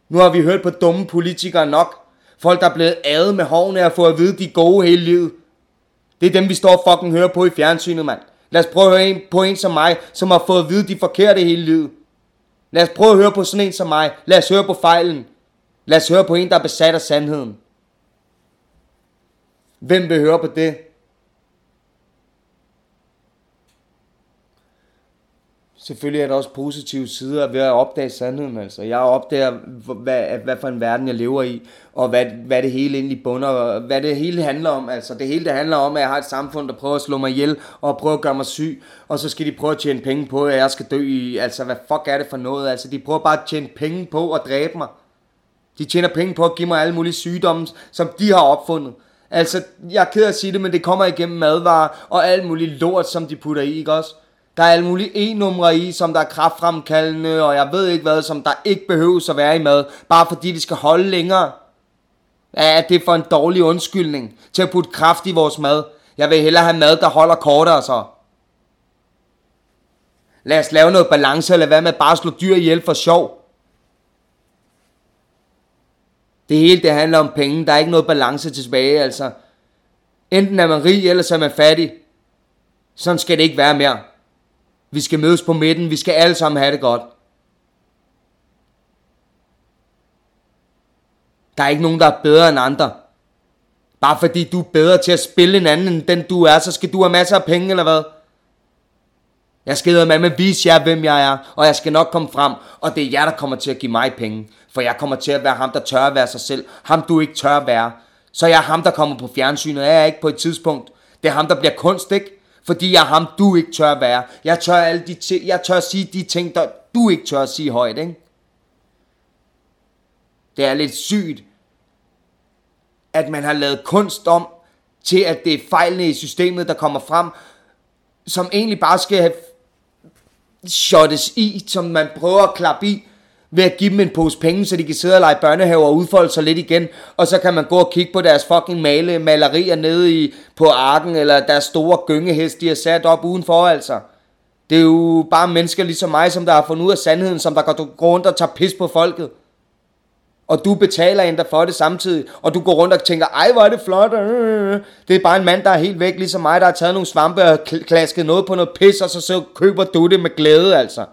Nu har vi hørt på dumme politikere nok. Folk, der er blevet adet med hårene og fået at vide, de er gode hele livet. Det er dem, vi står og fucking hører på i fjernsynet, mand. Lad os prøve at høre en, på en som mig, som har fået at vide, de forkerte hele livet. Lad os prøve at høre på sådan en som mig. Lad os høre på fejlen. Lad os høre på en, der er besat af sandheden. Hvem vil høre på det? Selvfølgelig er der også positive sider ved at opdage sandheden. Altså. Jeg opdager, hvad, hvad for en verden jeg lever i, og hvad, hvad det hele egentlig bunder, og hvad det hele handler om. Altså, det hele det handler om, at jeg har et samfund, der prøver at slå mig ihjel, og prøver at gøre mig syg, og så skal de prøve at tjene penge på, at jeg skal dø i. Altså, hvad fuck er det for noget? Altså, de prøver bare at tjene penge på at dræbe mig. De tjener penge på at give mig alle mulige sygdomme, som de har opfundet. Altså, jeg er ked af at sige det, men det kommer igennem madvarer og alt muligt lort, som de putter i, ikke også? Der er alle mulige e-numre i, som der er kraftfremkaldende, og jeg ved ikke hvad, som der ikke behøves at være i mad, bare fordi de skal holde længere. Ja, det er for en dårlig undskyldning til at putte kraft i vores mad. Jeg vil hellere have mad, der holder kortere så. Lad os lave noget balance, eller hvad med bare at slå dyr ihjel for sjov. Det hele det handler om penge. Der er ikke noget balance tilbage, altså. Enten er man rig, eller så er man fattig. Sådan skal det ikke være mere. Vi skal mødes på midten. Vi skal alle sammen have det godt. Der er ikke nogen, der er bedre end andre. Bare fordi du er bedre til at spille en anden end den du er, så skal du have masser af penge, eller hvad? Jeg skal med med vise jer, hvem jeg er, og jeg skal nok komme frem, og det er jer, der kommer til at give mig penge. For jeg kommer til at være ham, der tør at være sig selv. Ham, du ikke tør at være. Så jeg er ham, der kommer på fjernsynet. Jeg er ikke på et tidspunkt. Det er ham, der bliver kunst, ikke? Fordi jeg er ham, du ikke tør at være. Jeg tør, alle de t- jeg tør at sige de ting, der du ikke tør at sige højt, ikke? Det er lidt sygt, at man har lavet kunst om, til at det er fejlene i systemet, der kommer frem, som egentlig bare skal have shottes i, som man prøver at klappe i, ved at give dem en pose penge, så de kan sidde og lege børnehave og udfolde sig lidt igen. Og så kan man gå og kigge på deres fucking male, malerier nede i, på arken, eller deres store gyngehest, de har sat op udenfor, altså. Det er jo bare mennesker ligesom mig, som der har fundet ud af sandheden, som der går rundt og tager pis på folket. Og du betaler endda for det samtidig, og du går rundt og tænker, ej hvor er det flot. Øh, øh, øh, det er bare en mand, der er helt væk, ligesom mig, der har taget nogle svampe og klasket noget på noget pis, og så, så køber du det med glæde, altså.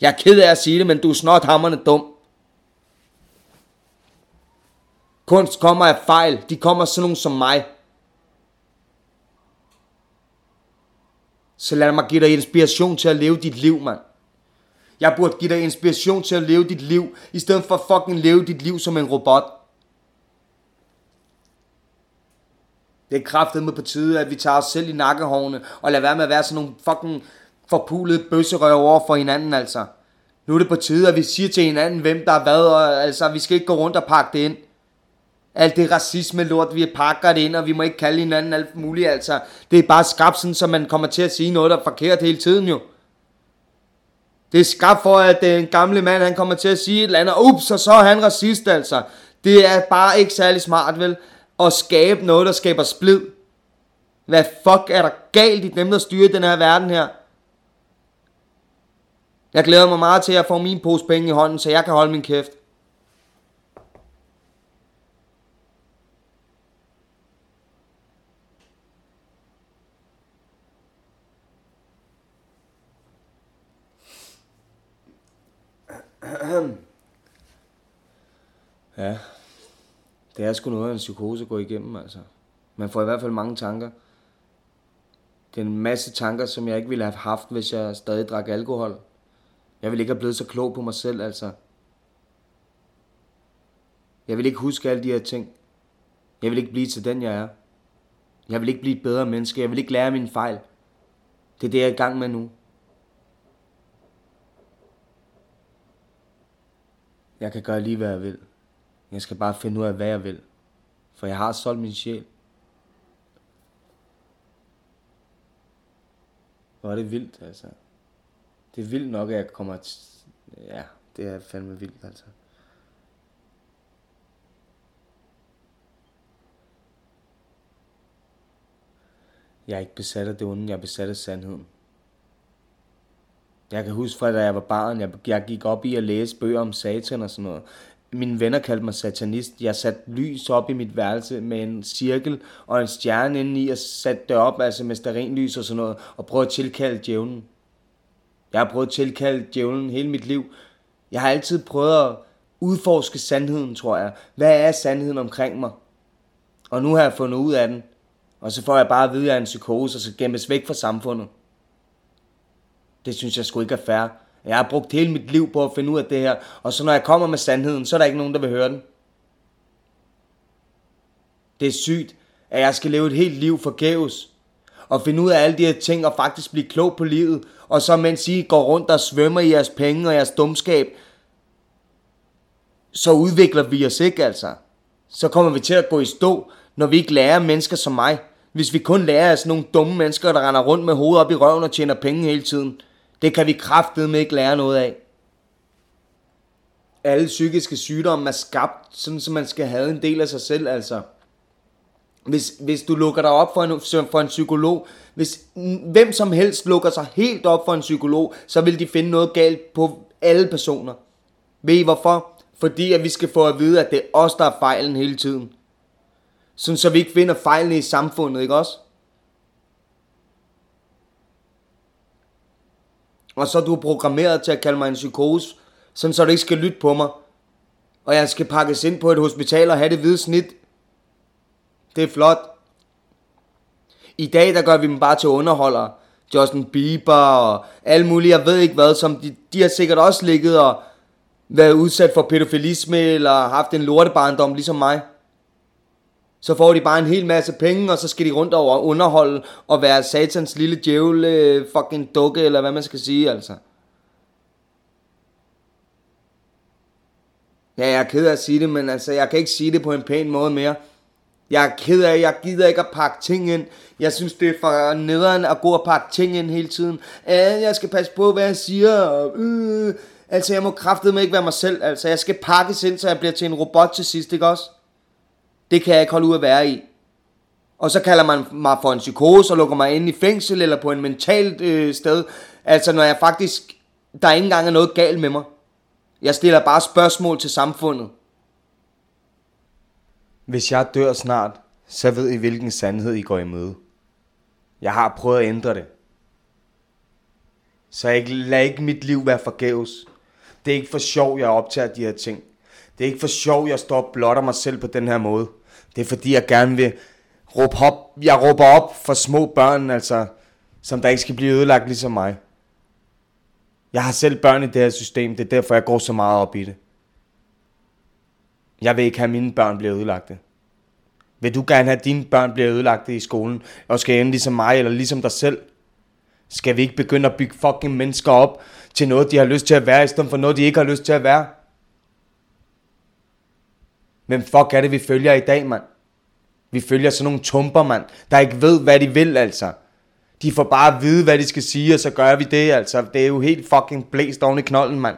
Jeg er ked af at sige det, men du er snot hammerne dum. Kunst kommer af fejl. De kommer sådan nogen som mig. Så lad mig give dig inspiration til at leve dit liv, mand. Jeg burde give dig inspiration til at leve dit liv, i stedet for at fucking leve dit liv som en robot. Det er kraftet med på tide, at vi tager os selv i nakkehårene, og lader være med at være sådan nogle fucking forpulede bøsserøv over for hinanden, altså. Nu er det på tide, at vi siger til hinanden, hvem der er hvad, og altså, vi skal ikke gå rundt og pakke det ind. Alt det racisme lort, vi pakker det ind, og vi må ikke kalde hinanden alt muligt, altså. Det er bare skabt sådan, så man kommer til at sige noget, der er forkert hele tiden jo. Det er skabt for, at øh, den gamle mand, han kommer til at sige et eller andet, ups, og så er han racist, altså. Det er bare ikke særlig smart, vel? At skabe noget, der skaber splid. Hvad fuck er der galt i dem, der styrer den her verden her? Jeg glæder mig meget til at få min pose penge i hånden, så jeg kan holde min kæft. Ja, det er sgu noget af en psykose at gå igennem, altså. Man får i hvert fald mange tanker. Det er en masse tanker, som jeg ikke ville have haft, hvis jeg stadig drak alkohol. Jeg vil ikke have blevet så klog på mig selv, altså. Jeg vil ikke huske alle de her ting. Jeg vil ikke blive til den, jeg er. Jeg vil ikke blive et bedre menneske. Jeg vil ikke lære mine fejl. Det er det, jeg er i gang med nu. Jeg kan gøre lige, hvad jeg vil. Jeg skal bare finde ud af, hvad jeg vil. For jeg har solgt min sjæl. Hvor er det vildt, altså. Det er vildt nok, at jeg kommer til... Ja, det er fandme vildt, altså. Jeg er ikke besat af det onde, jeg er besat af sandheden. Jeg kan huske fra da jeg var barn, jeg, jeg gik op i at læse bøger om satan og sådan noget. Mine venner kaldte mig satanist. Jeg satte lys op i mit værelse med en cirkel og en stjerne indeni og satte det op, altså med stearinlys og sådan noget, og prøvede at tilkalde djævnen. Jeg har prøvet at tilkalde djævlen hele mit liv. Jeg har altid prøvet at udforske sandheden, tror jeg. Hvad er sandheden omkring mig? Og nu har jeg fundet ud af den. Og så får jeg bare at vide, at jeg er en psykose, og skal gemmes væk fra samfundet. Det synes jeg sgu ikke er fair. Jeg har brugt hele mit liv på at finde ud af det her, og så når jeg kommer med sandheden, så er der ikke nogen, der vil høre den. Det er sygt, at jeg skal leve et helt liv forgæves, og finde ud af alle de her ting, og faktisk blive klog på livet, og så mens I går rundt og svømmer i jeres penge og jeres dumskab, så udvikler vi os ikke altså. Så kommer vi til at gå i stå, når vi ikke lærer mennesker som mig. Hvis vi kun lærer af sådan nogle dumme mennesker, der render rundt med hovedet op i røven og tjener penge hele tiden. Det kan vi kraftedeme ikke lære noget af. Alle psykiske sygdomme er skabt, sådan som man skal have en del af sig selv, altså. Hvis, hvis du lukker dig op for en, for en psykolog, hvis hvem som helst lukker sig helt op for en psykolog, så vil de finde noget galt på alle personer. Ved I hvorfor? Fordi at vi skal få at vide, at det er os, der er fejlen hele tiden. Sådan så vi ikke finder fejlene i samfundet, ikke også? Og så er du programmeret til at kalde mig en psykose, sådan så du ikke skal lytte på mig. Og jeg skal pakkes ind på et hospital og have det hvide snit. Det er flot. I dag der gør vi dem bare til underholdere. Justin Bieber og alle mulige, jeg ved ikke hvad, som de, de har sikkert også ligget og været udsat for pædofilisme eller haft en lortebarndom ligesom mig. Så får de bare en hel masse penge, og så skal de rundt over underholde og være satans lille djævel øh, fucking dukke, eller hvad man skal sige, altså. Ja, jeg er ked af at sige det, men altså, jeg kan ikke sige det på en pæn måde mere. Jeg er ked af, jeg gider ikke at pakke ting ind. Jeg synes, det er for nederen at gå og pakke ting ind hele tiden. Ja, jeg skal passe på, hvad jeg siger. Øh, altså, jeg må kraftedeme ikke være mig selv. Altså, jeg skal pakkes ind, så jeg bliver til en robot til sidst, ikke også? Det kan jeg ikke holde ud at være i. Og så kalder man mig for en psykose og lukker mig ind i fængsel eller på en mentalt øh, sted. Altså når jeg faktisk, der er ikke engang er noget galt med mig. Jeg stiller bare spørgsmål til samfundet. Hvis jeg dør snart, så ved I hvilken sandhed I går i møde. Jeg har prøvet at ændre det. Så jeg lad ikke mit liv være forgæves. Det er ikke for sjov, jeg optager de her ting. Det er ikke for sjov, jeg står og blotter mig selv på den her måde. Det er fordi, jeg gerne vil råbe op. Jeg råber op for små børn, altså, som der ikke skal blive ødelagt ligesom mig. Jeg har selv børn i det her system, det er derfor, jeg går så meget op i det. Jeg vil ikke have, at mine børn bliver ødelagte. Vil du gerne have, at dine børn bliver ødelagte i skolen, og skal ende ligesom mig, eller ligesom dig selv? Skal vi ikke begynde at bygge fucking mennesker op til noget, de har lyst til at være, i stedet for noget, de ikke har lyst til at være? Hvem fuck er det, vi følger i dag, mand? Vi følger sådan nogle tumper, mand, der ikke ved, hvad de vil, altså. De får bare at vide, hvad de skal sige, og så gør vi det, altså. Det er jo helt fucking blæst oven i knolden, mand.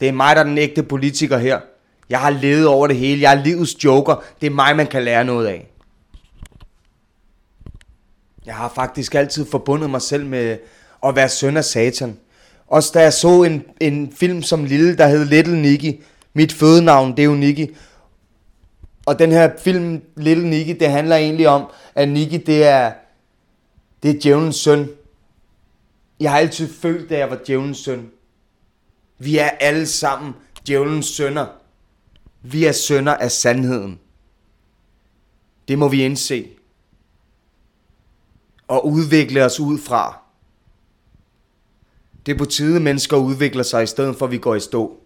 Det er mig, der er den ægte politiker her. Jeg har levet over det hele. Jeg er livets joker. Det er mig, man kan lære noget af. Jeg har faktisk altid forbundet mig selv med at være søn af satan. Også da jeg så en, en film som lille, der hed Little Nicky, mit fødenavn, det er jo Nicky. Og den her film, Little Nicky, det handler egentlig om, at Nicky, det er, det er djævelens søn. Jeg har altid følt, at jeg var djævelens søn. Vi er alle sammen djævelens sønner. Vi er sønner af sandheden. Det må vi indse. Og udvikle os ud fra. Det er på tide, mennesker udvikler sig, i stedet for at vi går i stå.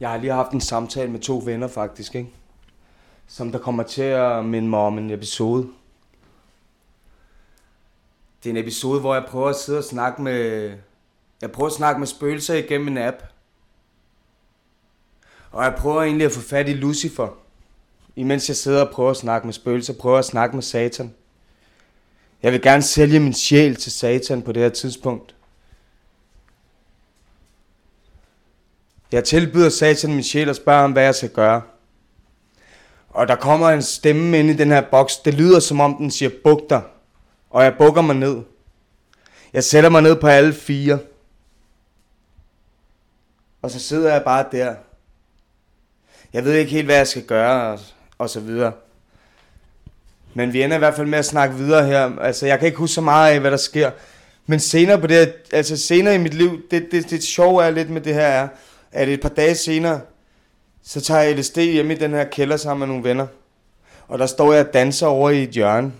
Jeg har lige haft en samtale med to venner faktisk, ikke? Som der kommer til at minde mig om en episode. Det er en episode, hvor jeg prøver at sidde og snakke med... Jeg prøver at snakke med spøgelser igennem en app. Og jeg prøver egentlig at få fat i Lucifer. Imens jeg sidder og prøver at snakke med spøgelser, prøver at snakke med Satan. Jeg vil gerne sælge min sjæl til Satan på det her tidspunkt. Jeg tilbyder satan min sjæl og spørger ham, hvad jeg skal gøre. Og der kommer en stemme ind i den her boks. Det lyder som om den siger, buk dig. Og jeg bukker mig ned. Jeg sætter mig ned på alle fire. Og så sidder jeg bare der. Jeg ved ikke helt, hvad jeg skal gøre, og, og så videre. Men vi ender i hvert fald med at snakke videre her. Altså, jeg kan ikke huske så meget af, hvad der sker. Men senere på det, altså senere i mit liv, det, det, det sjove er lidt med det her er, at et par dage senere, så tager jeg LSD hjemme i den her kælder sammen med nogle venner. Og der står jeg og danser over i et hjørne.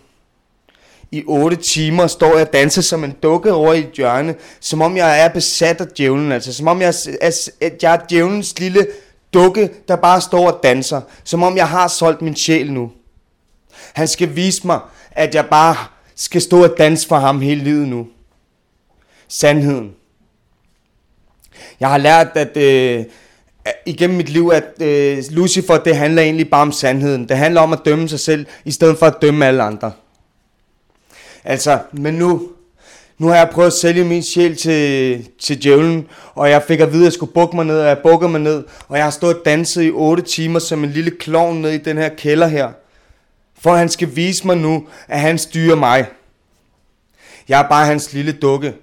I 8 timer står jeg og danser som en dukke over i et hjørne, som om jeg er besat af djævlen, altså som om jeg er, jeg er djævlens lille dukke, der bare står og danser, som om jeg har solgt min sjæl nu. Han skal vise mig, at jeg bare skal stå og danse for ham hele livet nu. Sandheden. Jeg har lært, at øh, igennem mit liv, at øh, Lucifer, det handler egentlig bare om sandheden. Det handler om at dømme sig selv, i stedet for at dømme alle andre. Altså, men nu, nu har jeg prøvet at sælge min sjæl til, til djævlen, og jeg fik at vide, at jeg skulle bukke mig ned, og jeg bukker mig ned, og jeg har stået og danset i 8 timer som en lille klovn ned i den her kælder her. For han skal vise mig nu, at han styrer mig. Jeg er bare hans lille dukke.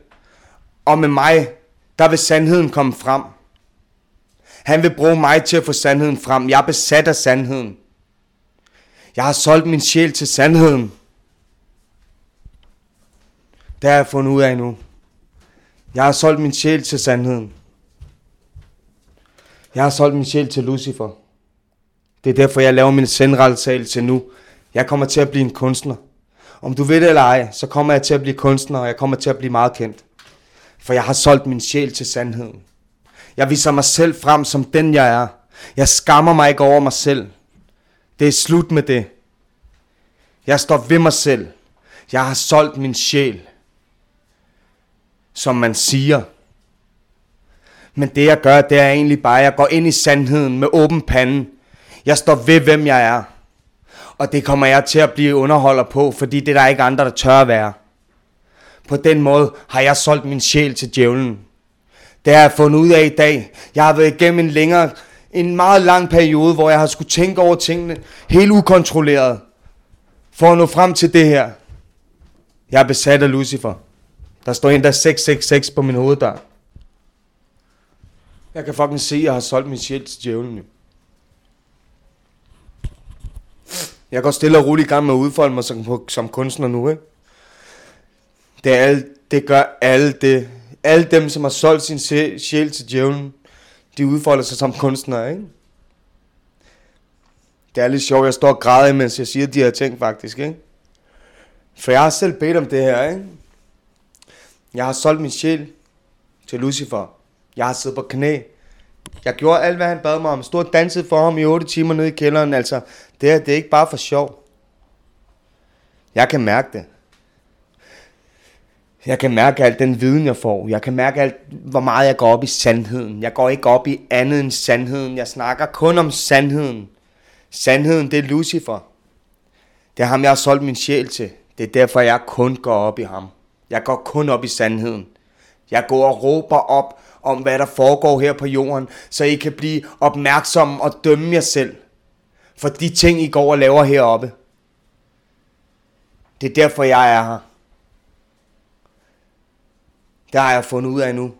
Og med mig, der vil sandheden komme frem. Han vil bruge mig til at få sandheden frem. Jeg er besat af sandheden. Jeg har solgt min sjæl til sandheden. Det har jeg fundet ud af nu. Jeg har solgt min sjæl til sandheden. Jeg har solgt min sjæl til Lucifer. Det er derfor, jeg laver min til nu. Jeg kommer til at blive en kunstner. Om du ved det eller ej, så kommer jeg til at blive kunstner, og jeg kommer til at blive meget kendt. For jeg har solgt min sjæl til sandheden. Jeg viser mig selv frem som den jeg er. Jeg skammer mig ikke over mig selv. Det er slut med det. Jeg står ved mig selv. Jeg har solgt min sjæl. Som man siger. Men det jeg gør, det er egentlig bare, at jeg går ind i sandheden med åben pande. Jeg står ved, hvem jeg er. Og det kommer jeg til at blive underholder på, fordi det er der ikke andre, der tør at være. På den måde har jeg solgt min sjæl til djævlen. Det har jeg fundet ud af i dag. Jeg har været igennem en længere, en meget lang periode, hvor jeg har skulle tænke over tingene helt ukontrolleret. For at nå frem til det her. Jeg er besat af Lucifer. Der står en der 666 på min hoveddør. Jeg kan fucking se, at jeg har solgt min sjæl til djævlen. Jeg går stille og roligt i gang med at udfolde mig som, som kunstner nu, ikke? Det, er alle, det gør alle det. Alle dem, som har solgt sin sjæl til djævlen, de udfolder sig som kunstnere, ikke? Det er lidt sjovt, jeg står og græder, mens jeg siger de her ting, faktisk, ikke? For jeg har selv bedt om det her, ikke? Jeg har solgt min sjæl til Lucifer. Jeg har siddet på knæ. Jeg gjorde alt, hvad han bad mig om. Stod og dansede for ham i 8 timer nede i kælderen. Altså, det her, det er ikke bare for sjov. Jeg kan mærke det. Jeg kan mærke alt den viden, jeg får. Jeg kan mærke alt, hvor meget jeg går op i sandheden. Jeg går ikke op i andet end sandheden. Jeg snakker kun om sandheden. Sandheden, det er Lucifer. Det er ham, jeg har solgt min sjæl til. Det er derfor, jeg kun går op i ham. Jeg går kun op i sandheden. Jeg går og råber op om, hvad der foregår her på jorden, så I kan blive opmærksomme og dømme jer selv for de ting, I går og laver heroppe. Det er derfor, jeg er her. Det har jeg fundet ud af nu.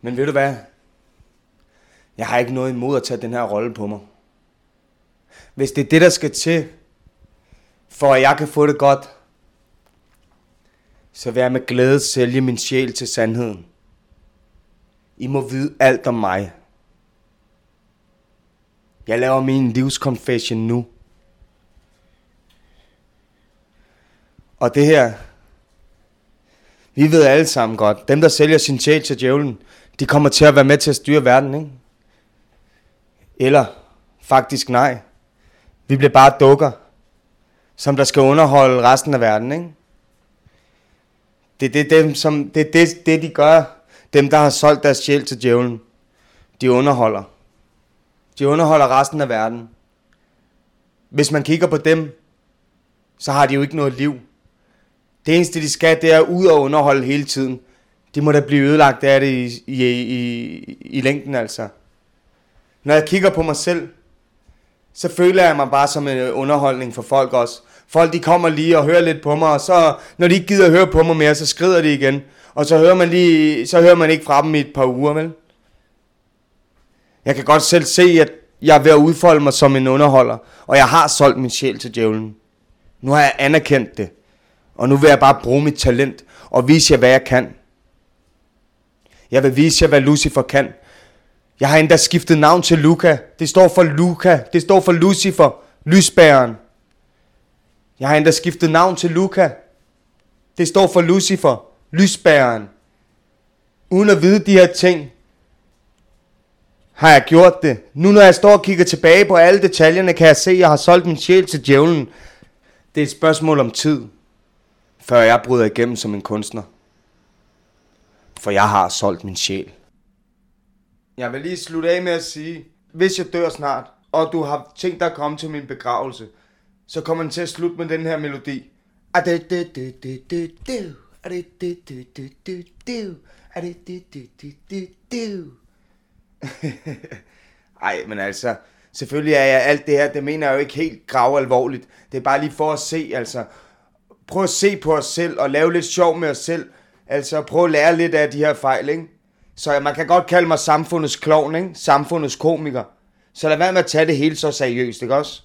Men ved du hvad? Jeg har ikke noget imod at tage den her rolle på mig. Hvis det er det, der skal til, for at jeg kan få det godt, så vil jeg med glæde sælge min sjæl til sandheden. I må vide alt om mig. Jeg laver min livskonfession nu. Og det her, vi ved alle sammen godt, dem der sælger sin sjæl til djævlen, de kommer til at være med til at styre verden, ikke? Eller faktisk nej. Vi bliver bare dukker, som der skal underholde resten af verden, ikke? Det er det, dem, som, det, det, det, de gør, dem der har solgt deres sjæl til djævlen. De underholder. De underholder resten af verden. Hvis man kigger på dem, så har de jo ikke noget liv. Det eneste, de skal, det er ud og underholde hele tiden. De må da blive ødelagt af det i, i, i, i længden, altså. Når jeg kigger på mig selv, så føler jeg mig bare som en øh, underholdning for folk også. Folk de kommer lige og hører lidt på mig, og så når de ikke gider at høre på mig mere, så skrider de igen. Og så hører man, lige, så hører man ikke fra dem i et par uger, vel? Jeg kan godt selv se, at jeg er ved at udfolde mig som en underholder, og jeg har solgt min sjæl til djævlen. Nu har jeg anerkendt det, og nu vil jeg bare bruge mit talent og vise jer, hvad jeg kan. Jeg vil vise jer, hvad Lucifer kan. Jeg har endda skiftet navn til Luca. Det står for Luca. Det står for Lucifer. Lysbæren. Jeg har endda skiftet navn til Luca. Det står for Lucifer. Lysbæren. Uden at vide de her ting, har jeg gjort det. Nu når jeg står og kigger tilbage på alle detaljerne, kan jeg se, at jeg har solgt min sjæl til djævlen. Det er et spørgsmål om tid, før jeg bryder igennem som en kunstner. For jeg har solgt min sjæl. Jeg vil lige slutte af med at sige, hvis jeg dør snart, og du har tænkt dig at komme til min begravelse, så kommer den til at slutte med den her melodi. Ej, men altså, selvfølgelig er jeg alt det her, det mener jeg jo ikke helt grav alvorligt. Det er bare lige for at se, altså, prøv at se på os selv og lave lidt sjov med os selv. Altså, prøv at lære lidt af de her fejl, ikke? Så man kan godt kalde mig samfundets klovn, ikke? Samfundets komiker. Så lad være med at tage det hele så seriøst, ikke også?